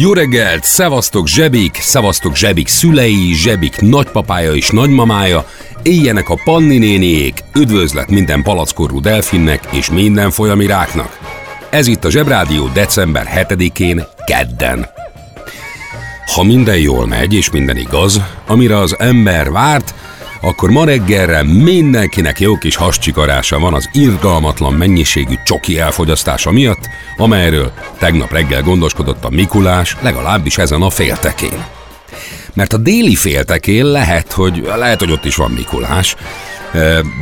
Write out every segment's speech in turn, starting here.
Jó reggelt, szevasztok zsebik, szevasztok zsebik szülei, zsebik nagypapája és nagymamája, éljenek a Panni néniék, üdvözlet minden palackorú delfinnek és minden folyami ráknak. Ez itt a Zsebrádió december 7-én, kedden. Ha minden jól megy és minden igaz, amire az ember várt, akkor ma reggelre mindenkinek jó kis hascsikarása van az irgalmatlan mennyiségű csoki elfogyasztása miatt, amelyről tegnap reggel gondoskodott a Mikulás, legalábbis ezen a féltekén. Mert a déli féltekén lehet, hogy, lehet, hogy ott is van Mikulás,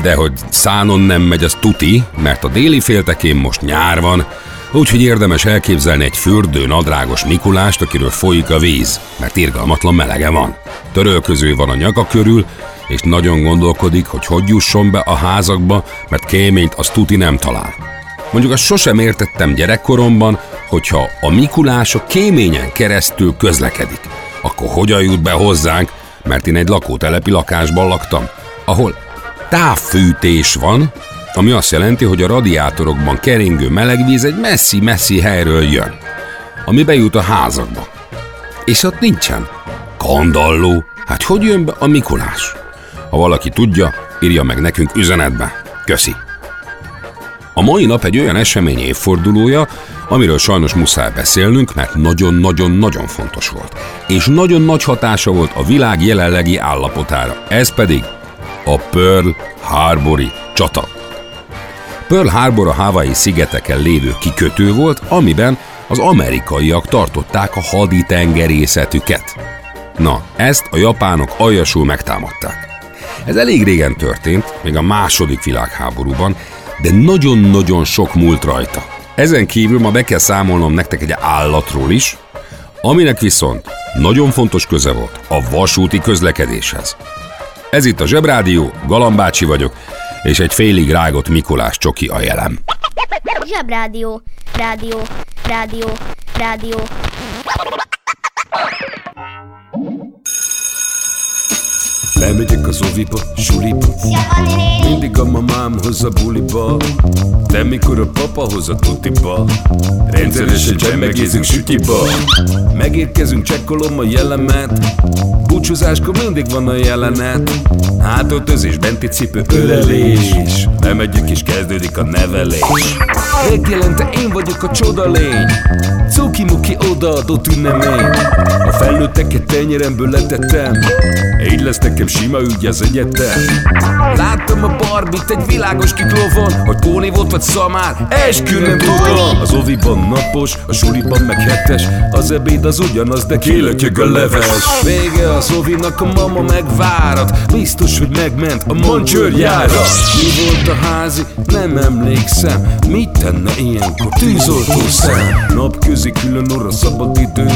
de hogy szánon nem megy, az tuti, mert a déli féltekén most nyár van, úgyhogy érdemes elképzelni egy fürdő nadrágos Mikulást, akiről folyik a víz, mert irgalmatlan melege van. Törölköző van a nyaka körül, és nagyon gondolkodik, hogy hogy jusson be a házakba, mert kéményt az tuti nem talál. Mondjuk azt sosem értettem gyerekkoromban, hogyha a Mikulás a kéményen keresztül közlekedik, akkor hogyan jut be hozzánk, mert én egy lakótelepi lakásban laktam, ahol távfűtés van, ami azt jelenti, hogy a radiátorokban keringő melegvíz egy messzi-messzi helyről jön, ami bejut a házakba. És ott nincsen. Kandalló. Hát hogy jön be a Mikulás? Ha valaki tudja, írja meg nekünk üzenetbe. Köszi. A mai nap egy olyan esemény évfordulója, amiről sajnos muszáj beszélnünk, mert nagyon-nagyon-nagyon fontos volt. És nagyon nagy hatása volt a világ jelenlegi állapotára. Ez pedig a Pearl Harbori csata. Pearl Harbor a Hawaii szigeteken lévő kikötő volt, amiben az amerikaiak tartották a haditengerészetüket. Na, ezt a japánok aljasul megtámadták. Ez elég régen történt, még a második világháborúban, de nagyon-nagyon sok múlt rajta. Ezen kívül ma be kell számolnom nektek egy állatról is, aminek viszont nagyon fontos köze volt a vasúti közlekedéshez. Ez itt a Zsebrádió, Galambácsi vagyok, és egy félig rágott Mikulás csoki a jelem. Zsebrádió, rádió, rádió, rádió. Bemegyek az oviba, suliba Mindig a mamám hoz a buliba. De mikor a papa hoz a tutiba. Rendszeresen csemmegézünk sütiba. Megérkezünk, csekkolom a jellemet Búcsúzáskor mindig van a jelenet. Hátöltözés, benti cipő, ölelés. Bemegyek és kezdődik a nevelés. Megjelente én vagyok a csoda lény. Cuki-muki odaadott ünnemény. A felnőtteket tenyeremből letettem. Így lesz nekem sima ügy az egyetem. Láttam a barbit egy világos kiklovon Hogy Póni volt vagy szamár, eskü nem tudom. Az oviban napos, a suliban meg hetes. Az ebéd az ugyanaz, de kilötyög a leves. Vége az ovinak, a mama megvárat Biztos, hogy megment a mancsőrjára Mi volt a házi? Nem emlékszem Mit tenne ilyenkor? Tűzoltó szem Napközi orra szabad idő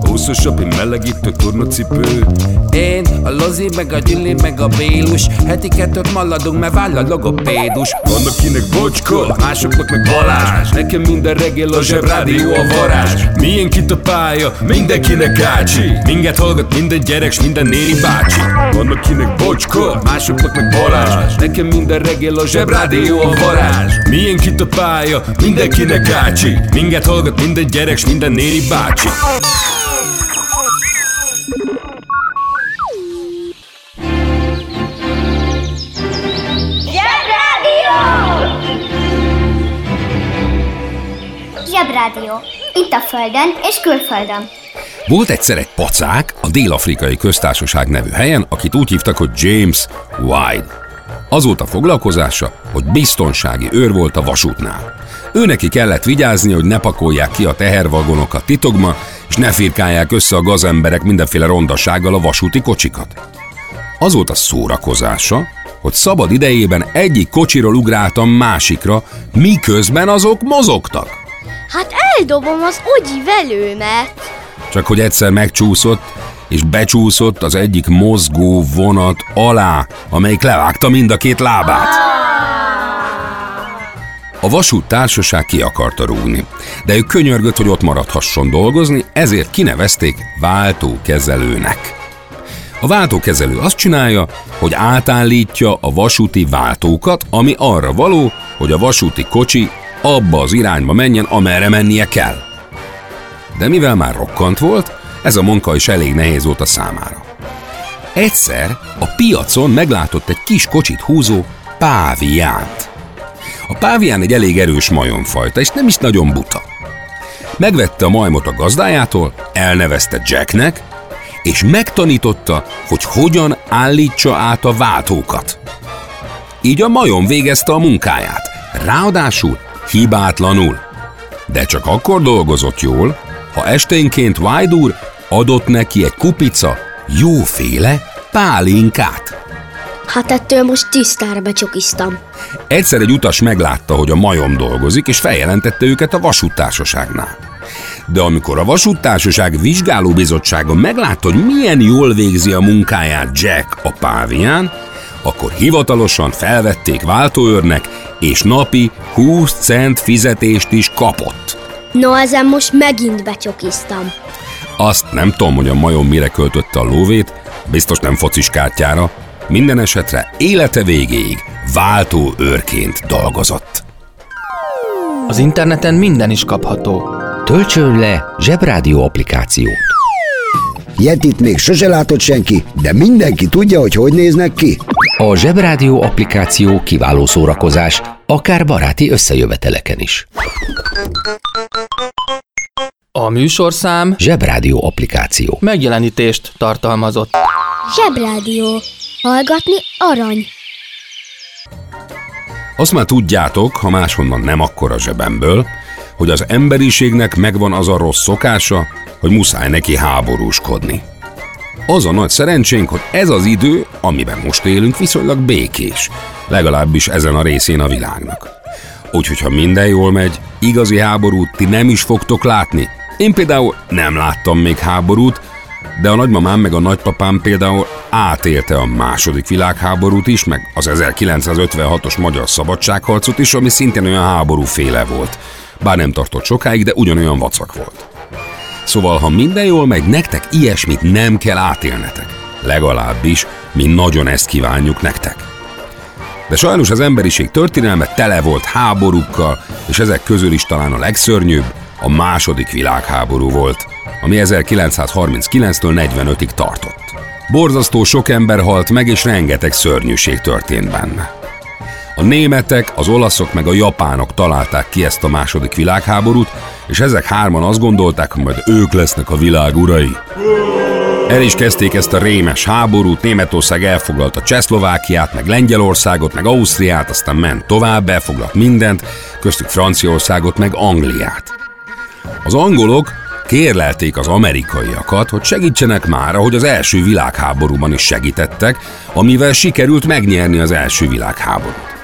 Húszosabb, egy melegítő tornacipő Én, a Lozi, meg a Gyüli, meg a Bélus Heti kettőt maladunk, mert váll a logopédus. Van akinek bocska, másoknak meg Balázs. Nekem minden reggel a zsebrádió a varázs. Milyen kit a pálya, mindenkinek ácsi. Minket hallgat minden gyerek, s minden néni bácsi. Van akinek bocska, másoknak meg Balázs. Nekem minden reggel a zsebrádió a varázs. Milyen kit a pálya, mindenkinek ácsi. Minket hallgat minden gyerek, s minden néni bácsi Zsebrádió! Itt a Földön és külföldön. Volt egyszer egy pacák a Dél-Afrikai Köztársaság nevű helyen, akit úgy hívtak, hogy James White. Az volt a foglalkozása, hogy biztonsági őr volt a vasútnál. Ő neki kellett vigyázni, hogy ne pakolják ki a tehervagonokat titokba, és ne firkálják össze a gazemberek mindenféle rondasággal a vasúti kocsikat. Az volt a szórakozása, hogy szabad idejében egyik kocsiról ugráltam másikra, miközben azok mozogtak. Hát eldobom az ogyi velőmet. Csak hogy egyszer megcsúszott, és becsúszott az egyik mozgó vonat alá, amelyik levágta mind a két lábát. A vasút társaság ki akarta rúgni, de ő könyörgött, hogy ott maradhasson dolgozni, ezért kinevezték váltókezelőnek. A váltókezelő azt csinálja, hogy átállítja a vasúti váltókat, ami arra való, hogy a vasúti kocsi abba az irányba menjen, amerre mennie kell. De mivel már rokkant volt, ez a munka is elég nehéz volt a számára. Egyszer a piacon meglátott egy kis kocsit húzó páviánt. A pávián egy elég erős majomfajta, és nem is nagyon buta. Megvette a majmot a gazdájától, elnevezte Jacknek, és megtanította, hogy hogyan állítsa át a váltókat. Így a majom végezte a munkáját, ráadásul hibátlanul. De csak akkor dolgozott jól, ha esténként Wide adott neki egy kupica jóféle pálinkát. Hát ettől most tisztára becsokiztam. Egyszer egy utas meglátta, hogy a majom dolgozik, és feljelentette őket a vasúttársaságnál. De amikor a vasúttársaság vizsgálóbizottsága meglátta, hogy milyen jól végzi a munkáját Jack a pávián, akkor hivatalosan felvették váltóőrnek, és napi 20 cent fizetést is kapott. No, ezen most megint becsokiztam. Azt nem tudom, hogy a majom mire költötte a lóvét, biztos nem focis kártyára. Minden esetre élete végéig váltó őrként dolgozott. Az interneten minden is kapható. Töltsön le Zsebrádió applikációt. Yetit még sose látott senki, de mindenki tudja, hogy hogy néznek ki. A Zsebrádió applikáció kiváló szórakozás, akár baráti összejöveteleken is. A műsorszám Zsebrádió applikáció. megjelenítést tartalmazott. Zsebrádió. Hallgatni arany. Azt már tudjátok, ha máshonnan nem akkor a zsebemből, hogy az emberiségnek megvan az a rossz szokása, hogy muszáj neki háborúskodni. Az a nagy szerencsénk, hogy ez az idő, amiben most élünk, viszonylag békés, legalábbis ezen a részén a világnak. Úgyhogy ha minden jól megy, igazi háborút ti nem is fogtok látni. Én például nem láttam még háborút, de a nagymamám meg a nagypapám például átélte a második világháborút is, meg az 1956-os magyar szabadságharcot is, ami szintén olyan háborúféle volt. Bár nem tartott sokáig, de ugyanolyan vacak volt. Szóval, ha minden jól megy, nektek ilyesmit nem kell átélnetek. Legalábbis mi nagyon ezt kívánjuk nektek. De sajnos az emberiség történelme tele volt háborúkkal, és ezek közül is talán a legszörnyűbb a második világháború volt, ami 1939-től 45-ig tartott. Borzasztó sok ember halt meg, és rengeteg szörnyűség történt benne. A németek, az olaszok meg a japánok találták ki ezt a második világháborút, és ezek hárman azt gondolták, hogy majd ők lesznek a világ urai. El is kezdték ezt a rémes háborút, Németország elfoglalta Csehszlovákiát, meg Lengyelországot, meg Ausztriát, aztán ment tovább, elfoglalt mindent, köztük Franciaországot, meg Angliát. Az angolok kérlelték az amerikaiakat, hogy segítsenek már, ahogy az első világháborúban is segítettek, amivel sikerült megnyerni az első világháborút.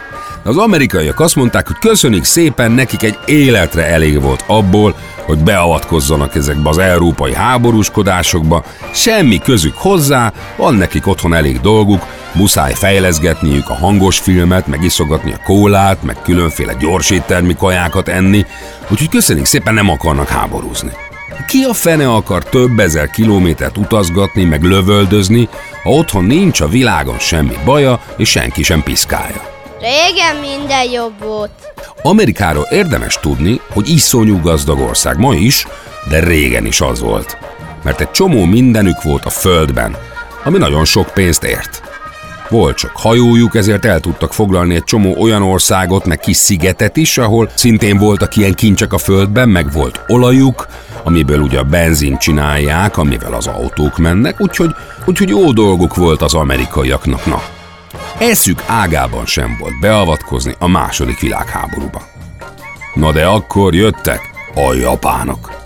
Az amerikaiak azt mondták, hogy köszönik szépen, nekik egy életre elég volt abból, hogy beavatkozzanak ezekbe az európai háborúskodásokba, semmi közük hozzá, van nekik otthon elég dolguk, muszáj fejleszgetniük a hangos filmet, meg iszogatni a kólát, meg különféle gyorséttermi kajákat enni, úgyhogy köszönik szépen nem akarnak háborúzni. Ki a fene akar több ezer kilométert utazgatni, meg lövöldözni, ha otthon nincs a világon semmi baja, és senki sem piszkálja. Régen minden jobb volt. Amerikáról érdemes tudni, hogy iszonyú gazdag ország ma is, de régen is az volt. Mert egy csomó mindenük volt a földben, ami nagyon sok pénzt ért. Volt csak hajójuk, ezért el tudtak foglalni egy csomó olyan országot, meg kis szigetet is, ahol szintén voltak ilyen kincsek a földben, meg volt olajuk, amiből ugye a benzin csinálják, amivel az autók mennek, úgyhogy, úgyhogy jó dolguk volt az amerikaiaknak. Na, eszük ágában sem volt beavatkozni a második világháborúba. Na de akkor jöttek a japánok.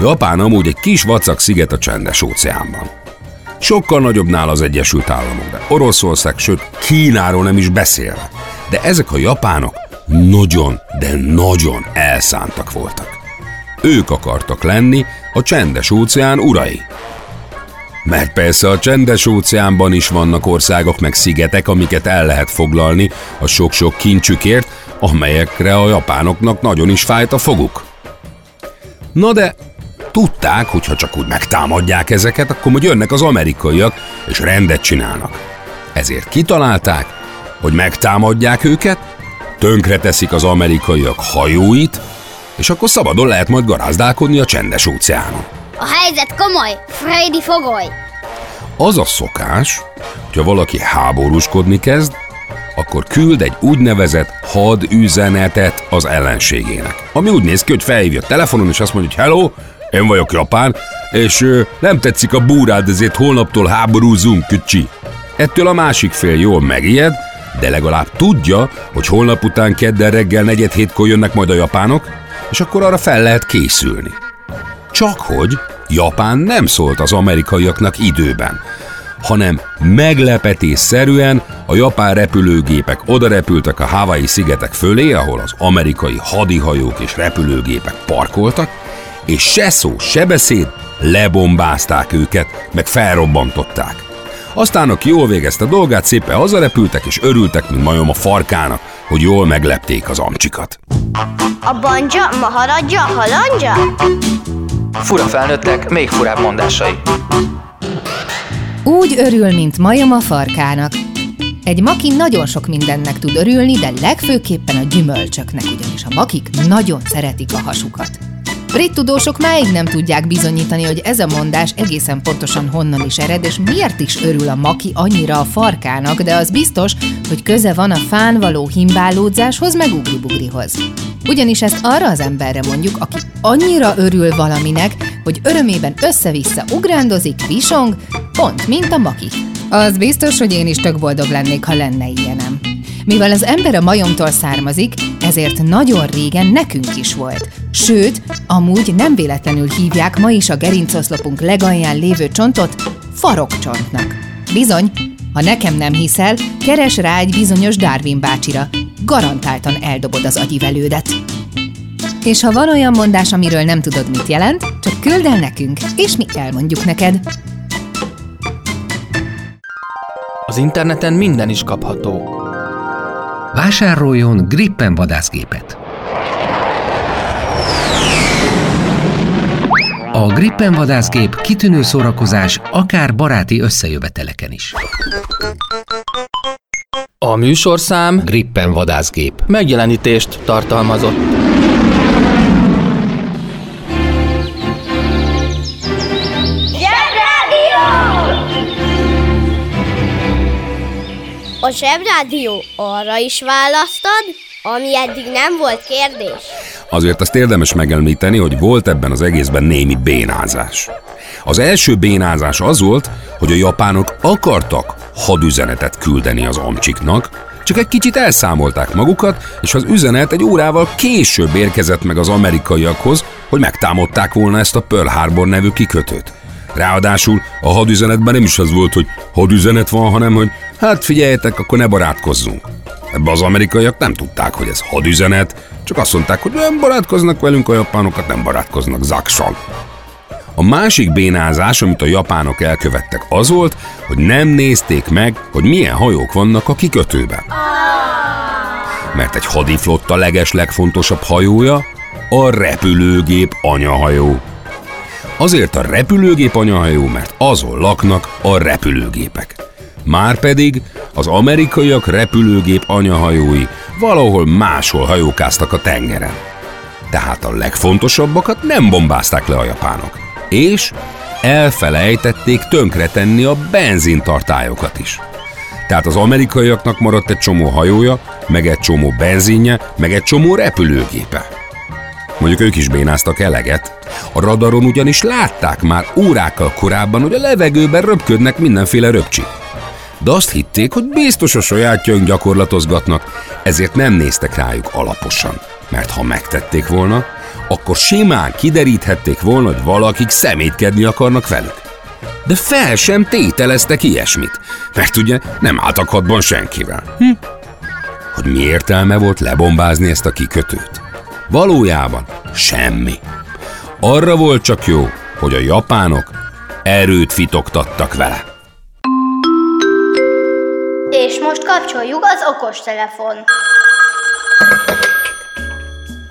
Japán amúgy egy kis vacak sziget a csendes óceánban. Sokkal nagyobbnál az Egyesült Államok, de Oroszország, sőt Kínáról nem is beszélve. De ezek a japánok nagyon, de nagyon elszántak voltak. Ők akartak lenni a csendes óceán urai. Mert persze a csendes óceánban is vannak országok meg szigetek, amiket el lehet foglalni a sok-sok kincsükért, amelyekre a japánoknak nagyon is fájt a foguk. Na de tudták, hogy ha csak úgy megtámadják ezeket, akkor majd jönnek az amerikaiak, és rendet csinálnak. Ezért kitalálták, hogy megtámadják őket, tönkreteszik az amerikaiak hajóit, és akkor szabadon lehet majd garázdálkodni a csendes óceánon. A helyzet komoly, Freddy fogoly! Az a szokás, hogyha valaki háborúskodni kezd, akkor küld egy úgynevezett hadüzenetet az ellenségének. Ami úgy néz ki, hogy felhívja a telefonon, és azt mondja, hogy hello, én vagyok Japán, és ö, nem tetszik a búrád, ezért holnaptól háborúzunk, kücsi. Ettől a másik fél jól megijed, de legalább tudja, hogy holnap után kedden reggel negyed hétkor jönnek majd a japánok, és akkor arra fel lehet készülni. Csak hogy Japán nem szólt az amerikaiaknak időben, hanem meglepetésszerűen a japán repülőgépek odarepültek a Hawaii szigetek fölé, ahol az amerikai hadihajók és repülőgépek parkoltak, és se szó, se beszéd, lebombázták őket, meg felrobbantották. Aztán, aki jól végezte a dolgát, szépen hazarepültek, és örültek, mint majom a farkának, hogy jól meglepték az amcsikat. A banja, maharadja, halandja? Fura felnőttek, még furább mondásai. Úgy örül, mint majom a farkának. Egy maki nagyon sok mindennek tud örülni, de legfőképpen a gyümölcsöknek, ugyanis a makik nagyon szeretik a hasukat. Brit tudósok máig nem tudják bizonyítani, hogy ez a mondás egészen pontosan honnan is ered, és miért is örül a maki annyira a farkának, de az biztos, hogy köze van a fán való himbálódzáshoz, meg ugribugrihoz. Ugyanis ezt arra az emberre mondjuk, aki annyira örül valaminek, hogy örömében össze-vissza ugrándozik, visong, pont mint a maki. Az biztos, hogy én is tök boldog lennék, ha lenne ilyenem. Mivel az ember a majomtól származik, ezért nagyon régen nekünk is volt. Sőt, amúgy nem véletlenül hívják ma is a gerincoszlopunk legalján lévő csontot farokcsontnak. Bizony, ha nekem nem hiszel, keres rá egy bizonyos Darwin bácsira. Garantáltan eldobod az agyivelődet. És ha van olyan mondás, amiről nem tudod, mit jelent, csak küld el nekünk, és mi elmondjuk neked. Az interneten minden is kapható. Vásároljon Gripen vadászgépet. A Gripen vadászgép kitűnő szórakozás akár baráti összejöveteleken is. A műsorszám Gripen vadászgép. megjelenítést tartalmazott. A Zsebrádió arra is választad, ami eddig nem volt kérdés. Azért azt érdemes megemlíteni, hogy volt ebben az egészben némi bénázás. Az első bénázás az volt, hogy a japánok akartak hadüzenetet küldeni az amcsiknak, csak egy kicsit elszámolták magukat, és az üzenet egy órával később érkezett meg az amerikaiakhoz, hogy megtámadták volna ezt a Pearl Harbor nevű kikötőt. Ráadásul a hadüzenetben nem is az volt, hogy hadüzenet van, hanem hogy hát figyeljetek, akkor ne barátkozzunk. Ebbe az amerikaiak nem tudták, hogy ez hadüzenet, csak azt mondták, hogy nem barátkoznak velünk, a japánokat nem barátkoznak zaksal. A másik bénázás, amit a japánok elkövettek, az volt, hogy nem nézték meg, hogy milyen hajók vannak a kikötőben. Mert egy hadiflotta leges legfontosabb hajója a repülőgép anyahajó. Azért a repülőgép anyahajó, mert azon laknak a repülőgépek. Márpedig az amerikaiak repülőgép anyahajói valahol máshol hajókáztak a tengeren. Tehát a legfontosabbakat nem bombázták le a japánok. És elfelejtették tönkretenni a benzintartályokat is. Tehát az amerikaiaknak maradt egy csomó hajója, meg egy csomó benzinje, meg egy csomó repülőgépe. Mondjuk ők is bénáztak eleget. A radaron ugyanis látták már órákkal korábban, hogy a levegőben röpködnek mindenféle röpcsik. De azt hitték, hogy biztos a sajátjaink gyakorlatozgatnak, ezért nem néztek rájuk alaposan. Mert ha megtették volna, akkor simán kideríthették volna, hogy valakik szemétkedni akarnak velük. De fel sem tételeztek ilyesmit, mert ugye nem álltak hadban senkivel. Hm? Hogy mi értelme volt lebombázni ezt a kikötőt? Valójában semmi. Arra volt csak jó, hogy a japánok erőt fitoktattak vele. És most kapcsoljuk az okostelefon.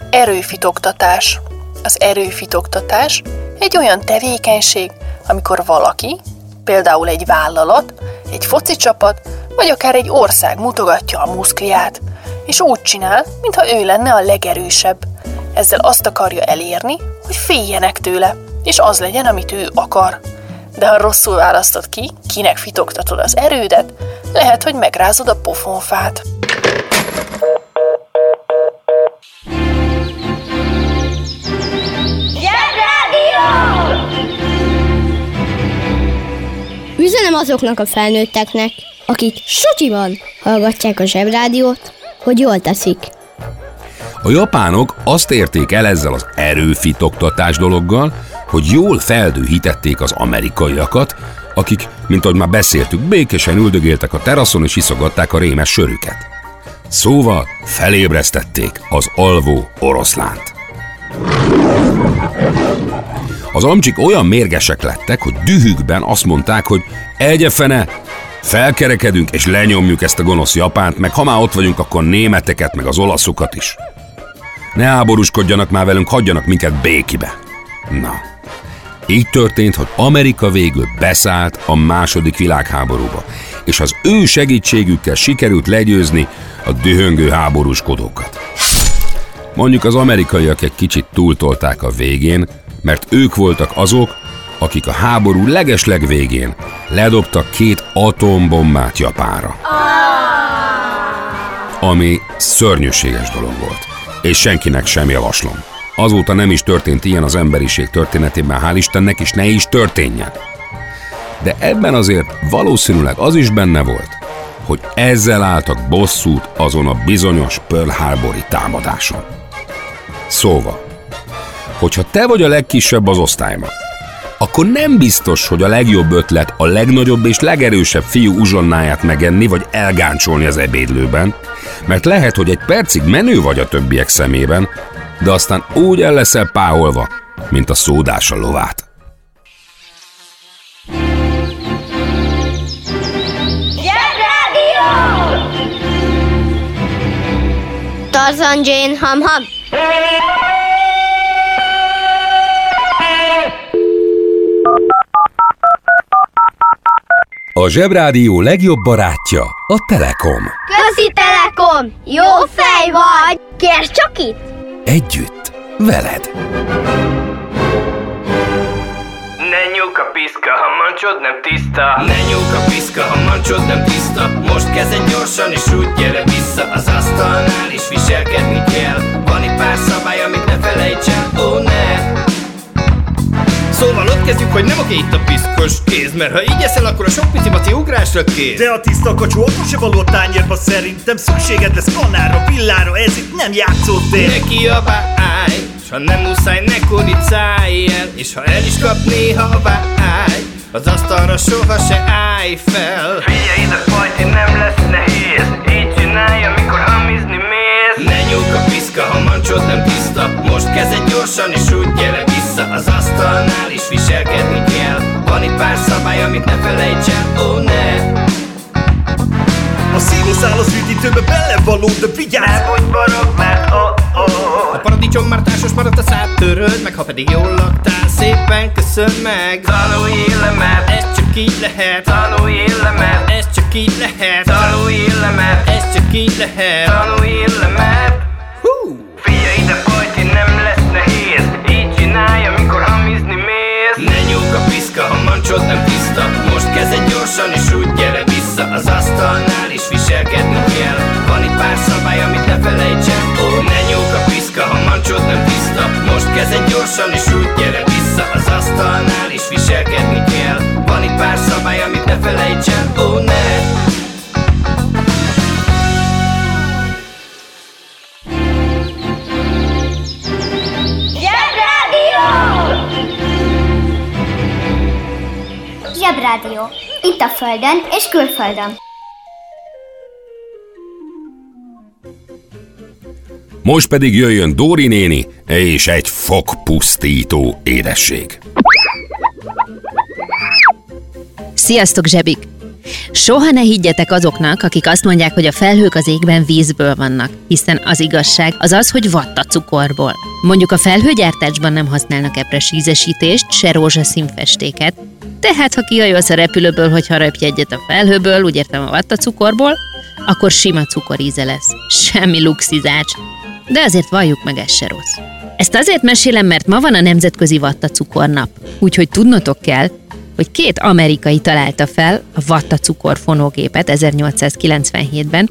Erőfitoktatás. Az erőfitoktatás egy olyan tevékenység, amikor valaki, például egy vállalat, egy foci csapat, vagy akár egy ország mutogatja a muszkliát, és úgy csinál, mintha ő lenne a legerősebb. Ezzel azt akarja elérni, hogy féljenek tőle, és az legyen, amit ő akar. De ha rosszul választod ki, kinek fitoktatod az erődet, lehet, hogy megrázod a pofonfát. Üzenem azoknak a felnőtteknek, akik sutyiban hallgatják a zsebrádiót, hogy jól teszik. A japánok azt érték el ezzel az erőfitoktatás dologgal, hogy jól feldőhítették az amerikaiakat, akik, mint ahogy már beszéltük, békésen üldögéltek a teraszon és iszogatták a rémes sörüket. Szóval felébresztették az alvó oroszlánt. Az amcsik olyan mérgesek lettek, hogy dühükben azt mondták, hogy egyefene, felkerekedünk és lenyomjuk ezt a gonosz Japánt, meg ha már ott vagyunk, akkor németeket, meg az olaszokat is. Ne háborúskodjanak már velünk, hagyjanak minket békibe. Na, így történt, hogy Amerika végül beszállt a második világháborúba, és az ő segítségükkel sikerült legyőzni a dühöngő háborúskodókat. Mondjuk az amerikaiak egy kicsit túltolták a végén, mert ők voltak azok, akik a háború legesleg végén ledobtak két atombombát Japánra. Ami szörnyűséges dolog volt, és senkinek sem javaslom. Azóta nem is történt ilyen az emberiség történetében, hál' Istennek, és ne is történjen. De ebben azért valószínűleg az is benne volt, hogy ezzel álltak bosszút azon a bizonyos Pearl Harbori támadáson. Szóval, hogyha te vagy a legkisebb az osztályban, akkor nem biztos, hogy a legjobb ötlet a legnagyobb és legerősebb fiú uzsonnáját megenni vagy elgáncsolni az ebédlőben, mert lehet, hogy egy percig menő vagy a többiek szemében, de aztán úgy el leszel páholva, mint a szódás a lovát. Tarzan Jane Ham Ham. A Zsebrádió legjobb barátja a Telekom. Közi Telekom! Jó fej vagy! Kérd csak itt! Együtt, veled. Ne nyúk a piszka, ha mancsod nem tiszta. Ne nyúk a piszka, ha mancsod nem tiszta. Most kezded gyorsan és úgy gyere vissza Az asztalnál is viselkedni kell. Van itt pár szabály, amit ne felejts el, ó ne Szóval ott kezdjük, hogy nem oké itt a piszkos kéz Mert ha így eszel, akkor a sok pici maci ugrásra kész. De a tiszta kacsú akkor se való a tányérba szerintem Szükséged lesz kanára, villára, ez itt nem játszótér. Ne kiabálj, s ha nem muszáj, ne kuricálj el És ha el is kap néha vágy Az asztalra soha se állj fel. Figyelj ide, fajti, nem lesz nehéz Így csinálj, amikor hamizni mész. Ne nyúk a piszka, ha mancsod nem amit ne felejts el, ó ne. A színuszál az üdítőbe belevaló, de vigyázz! Ne budj barok, mert oh, oh. A paradicsom már társas maradt a szád töröd meg Ha pedig jól laktál, szépen köszön meg. Tanulj le, mert ez csak így lehet. Tanulj le, mert ez csak így lehet. Tanulj le, mert ez csak így lehet. Tanulj le, mert Hú! Figyelj ide, nem lesz nehéz. Így csinálj, amikor hamizni mész. Ne a piszka, nem tiszta Most kezded gyorsan és úgy gyere vissza Az asztalnál is viselkedni kell. Van itt pár szabály, amit ne felejts el Ó, ne nyúk a piszka, ha mancsod nem tiszta. Most kezded gyorsan és úgy gyere vissza Az asztalnál is viselkedni kell. Van itt pár szabály, amit ne felejts el Ó, ne Zsebrádió. Itt a Földön és külföldön. Most pedig jöjjön Dóri néni és egy fogpusztító édesség. Sziasztok, zsebik! Soha ne higgyetek azoknak, akik azt mondják, hogy a felhők az égben vízből vannak, hiszen az igazság az az, hogy vatta cukorból. Mondjuk a felhőgyártásban nem használnak epres ízesítést, se rózsaszín festéket, tehát ha kihajolsz a repülőből, hogy harapj egyet a felhőből, úgy értem a vatta cukorból, akkor sima cukoríze lesz. Semmi luxizács. De azért valljuk meg, ez se rossz. Ezt azért mesélem, mert ma van a Nemzetközi Vatta Cukornap. Úgyhogy tudnotok kell, hogy két amerikai találta fel a vatta cukorfonógépet 1897-ben,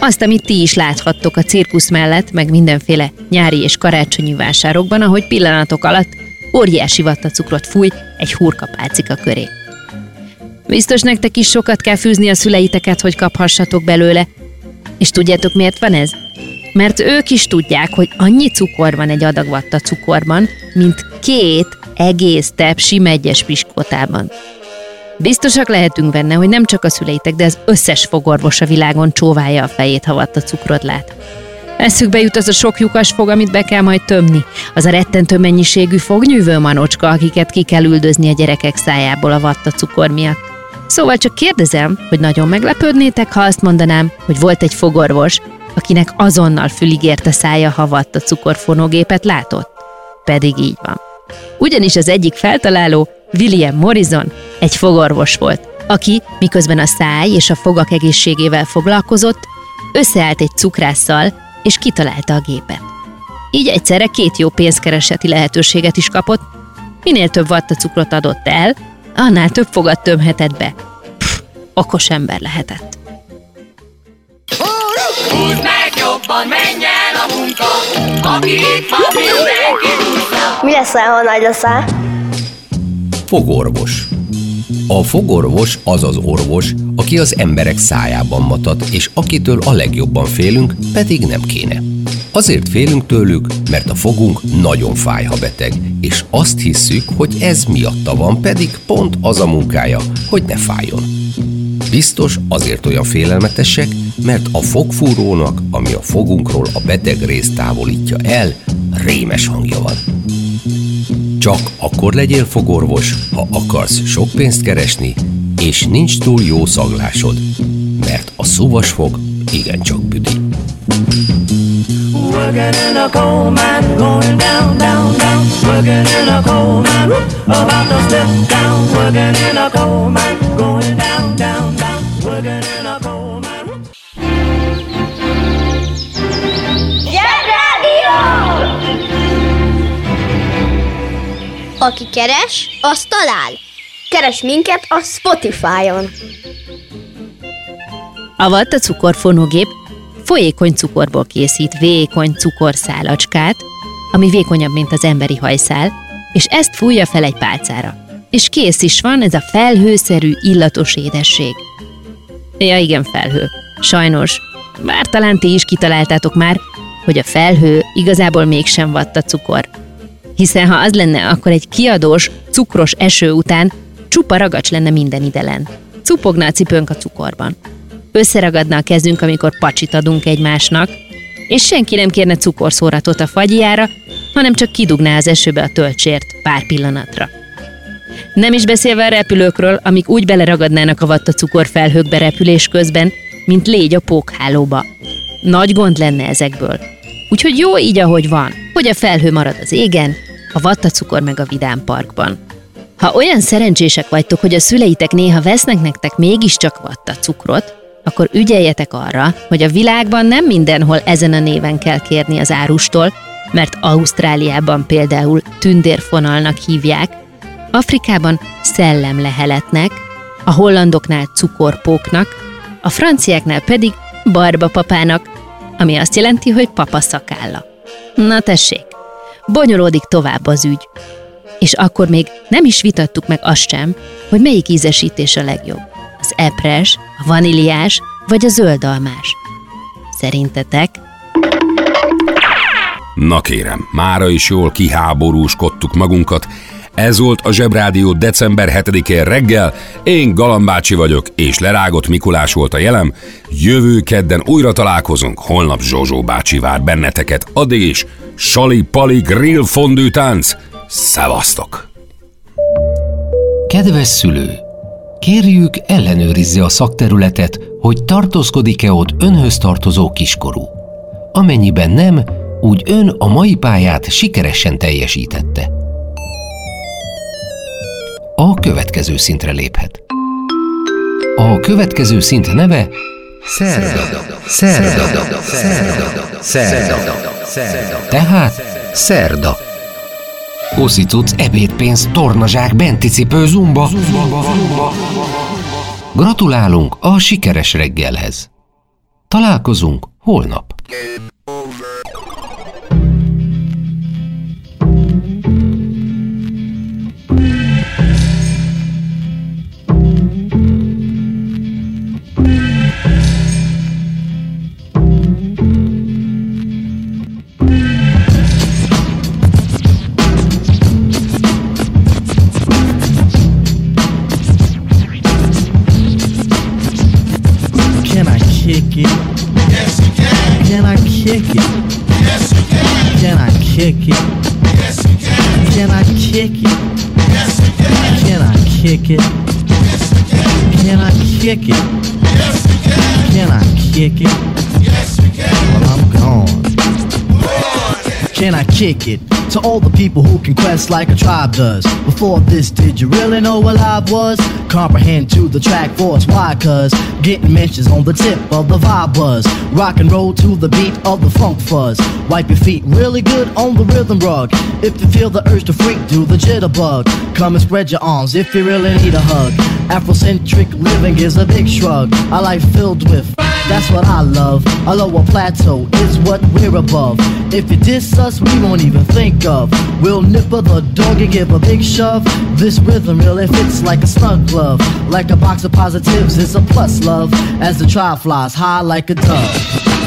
azt, amit ti is láthattok a cirkusz mellett, meg mindenféle nyári és karácsonyi vásárokban, ahogy pillanatok alatt óriási vatta cukrot fúj egy hurkapálcika köré. Biztos nektek is sokat kell fűzni a szüleiteket, hogy kaphassatok belőle. És tudjátok, miért van ez? Mert ők is tudják, hogy annyi cukor van egy adag vatta cukorban, mint két egész tepsi megyes piskótában. Biztosak lehetünk benne, hogy nem csak a szüleitek, de az összes fogorvos a világon csóválja a fejét, ha vatta cukrot lát. Eszükbe jut az a sok lyukas fog, amit be kell majd tömni. Az a rettentő mennyiségű fognyűvő manocska, akiket ki kell üldözni a gyerekek szájából a vatta cukor miatt. Szóval csak kérdezem, hogy nagyon meglepődnétek, ha azt mondanám, hogy volt egy fogorvos, akinek azonnal fülig érte szája, ha vatta cukorfonógépet látott. Pedig így van. Ugyanis az egyik feltaláló, William Morrison, egy fogorvos volt, aki, miközben a száj és a fogak egészségével foglalkozott, összeállt egy cukrásszal, és kitalálta a gépet. Így egyszerre két jó pénzkereseti lehetőséget is kapott, minél több vatta cukrot adott el, annál több fogat tömhetett be. Pff, okos ember lehetett. Húzd meg jobban, menj el a munka, aki itt van, mindenki Mi lesz, ha nagy leszel? Fogorvos. A fogorvos az az orvos, aki az emberek szájában matat, és akitől a legjobban félünk, pedig nem kéne. Azért félünk tőlük, mert a fogunk nagyon fáj, ha beteg, és azt hisszük, hogy ez miatta van, pedig pont az a munkája, hogy ne fájjon. Biztos azért olyan félelmetesek, mert a fogfúrónak, ami a fogunkról a beteg részt távolítja el, rémes hangja van. Csak akkor legyél fogorvos, ha akarsz sok pénzt keresni, és nincs túl jó szaglásod, mert a szuvas fog igencsak büdi. Working in a coal mine, going down, down, down. Working in a coal mine, about to step down. Working in a coal mine, going Aki keres, az talál. Keres minket a Spotify-on. A vatta cukorfonógép folyékony cukorból készít vékony cukorszálacskát, ami vékonyabb, mint az emberi hajszál, és ezt fújja fel egy pálcára. És kész is van ez a felhőszerű, illatos édesség. Ja igen, felhő. Sajnos, bár talán ti is kitaláltátok már, hogy a felhő igazából mégsem vatta cukor. Hiszen ha az lenne, akkor egy kiadós, cukros eső után csupa ragacs lenne minden idelen. Cupogna a cipőnk a cukorban. Összeragadna a kezünk, amikor pacsit adunk egymásnak, és senki nem kérne cukorszóratot a fagyjára, hanem csak kidugná az esőbe a töltsért pár pillanatra. Nem is beszélve a repülőkről, amik úgy beleragadnának a vatta cukorfelhőkbe repülés közben, mint légy a pókhálóba. Nagy gond lenne ezekből. Úgyhogy jó így, ahogy van, hogy a felhő marad az égen, a vatta cukor meg a vidám parkban. Ha olyan szerencsések vagytok, hogy a szüleitek néha vesznek nektek mégiscsak vatta cukrot, akkor ügyeljetek arra, hogy a világban nem mindenhol ezen a néven kell kérni az árustól, mert Ausztráliában például tündérfonalnak hívják, Afrikában szellemleheletnek, a hollandoknál cukorpóknak, a franciáknál pedig barbapapának, ami azt jelenti, hogy papa szakálla. Na tessék, bonyolódik tovább az ügy. És akkor még nem is vitattuk meg azt sem, hogy melyik ízesítés a legjobb. Az epres, a vaníliás vagy a zöldalmás. Szerintetek? Na kérem, mára is jól kiháborúskodtuk magunkat. Ez volt a Zsebrádió december 7-én reggel. Én Galambácsi vagyok, és Lerágott Mikulás volt a jelem. Jövő kedden újra találkozunk, holnap Zsozsó bácsi vár benneteket. Addig is, Sali Pali Grill fondű tánc. Szevasztok! Kedves szülő! Kérjük, ellenőrizze a szakterületet, hogy tartózkodik-e ott önhöz tartozó kiskorú. Amennyiben nem, úgy ön a mai pályát sikeresen teljesítette. Következő szintre léphet. A következő szint neve Szerda. Szerda. Szerda. Szerda. Tehát Szerda. Uszicuc, ebédpénz, tornazsák, benticipő, zumba. Gratulálunk a sikeres reggelhez. Találkozunk holnap. Yes, you can. Can I kick it? Yes, you can. Can I kick it? Yes, you can. Can I kick it? Yes, you can. Can I kick it? Yes, you can. Can I kick it? Yes, you can. Well, I'm gone. Can I kick it? To all the people who can quest like a tribe does. Before this, did you really know what live was? Comprehend to the track force, why? Cuz getting mentions on the tip of the vibe buzz. Rock and roll to the beat of the funk fuzz. Wipe your feet really good on the rhythm rug. If you feel the urge to freak, do the jitterbug. Come and spread your arms if you really need a hug. Afrocentric living is a big shrug. A life filled with that's what I love. A lower plateau is what we're above. If you diss us, we won't even think of. We'll nipper the dog and give a big shove. This rhythm really fits like a snug glove. Like a box of positives, it's a plus love. As the trial flies high like a dove.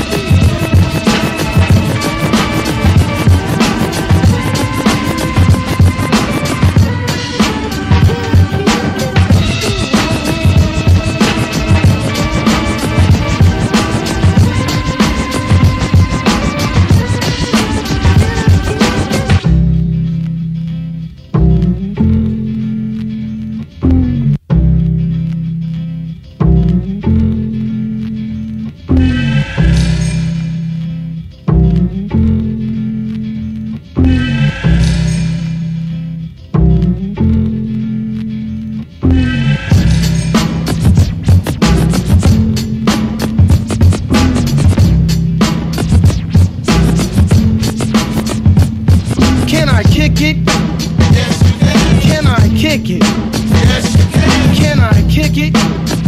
It?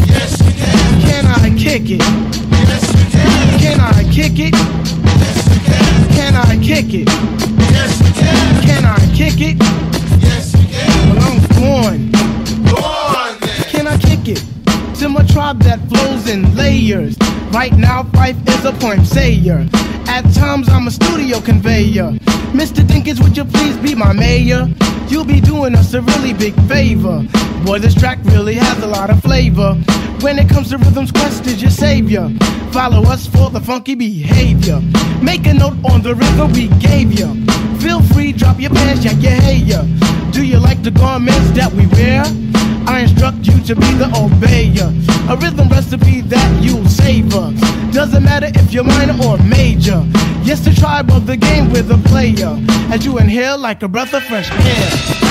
Yes, you can. Can I kick it? Yes, you can. Can I kick it? Yes, you can. Can I kick it? Yes, you can. Can I kick it? Yes, you can. Well, I'm going. Go on. Can I kick it? To my tribe that flows in layers. Right now, Fife is a point sayer. At times, I'm a studio conveyor. Mr. Dinkins, would you please be my mayor? You'll be doing us a really big favor. Boy, this track really has a lot of flavor. When it comes to rhythms, Quest is your savior. Follow us for the funky behavior. Make a note on the rhythm we gave you. Feel free, drop your pants, yeah, yeah, yeah. Do you like the garments that we wear? I instruct you to be the obeyer. A rhythm recipe that you'll savor. Doesn't matter if you're minor or major. Yes, the tribe of the game with a player. As you inhale like a breath of fresh air.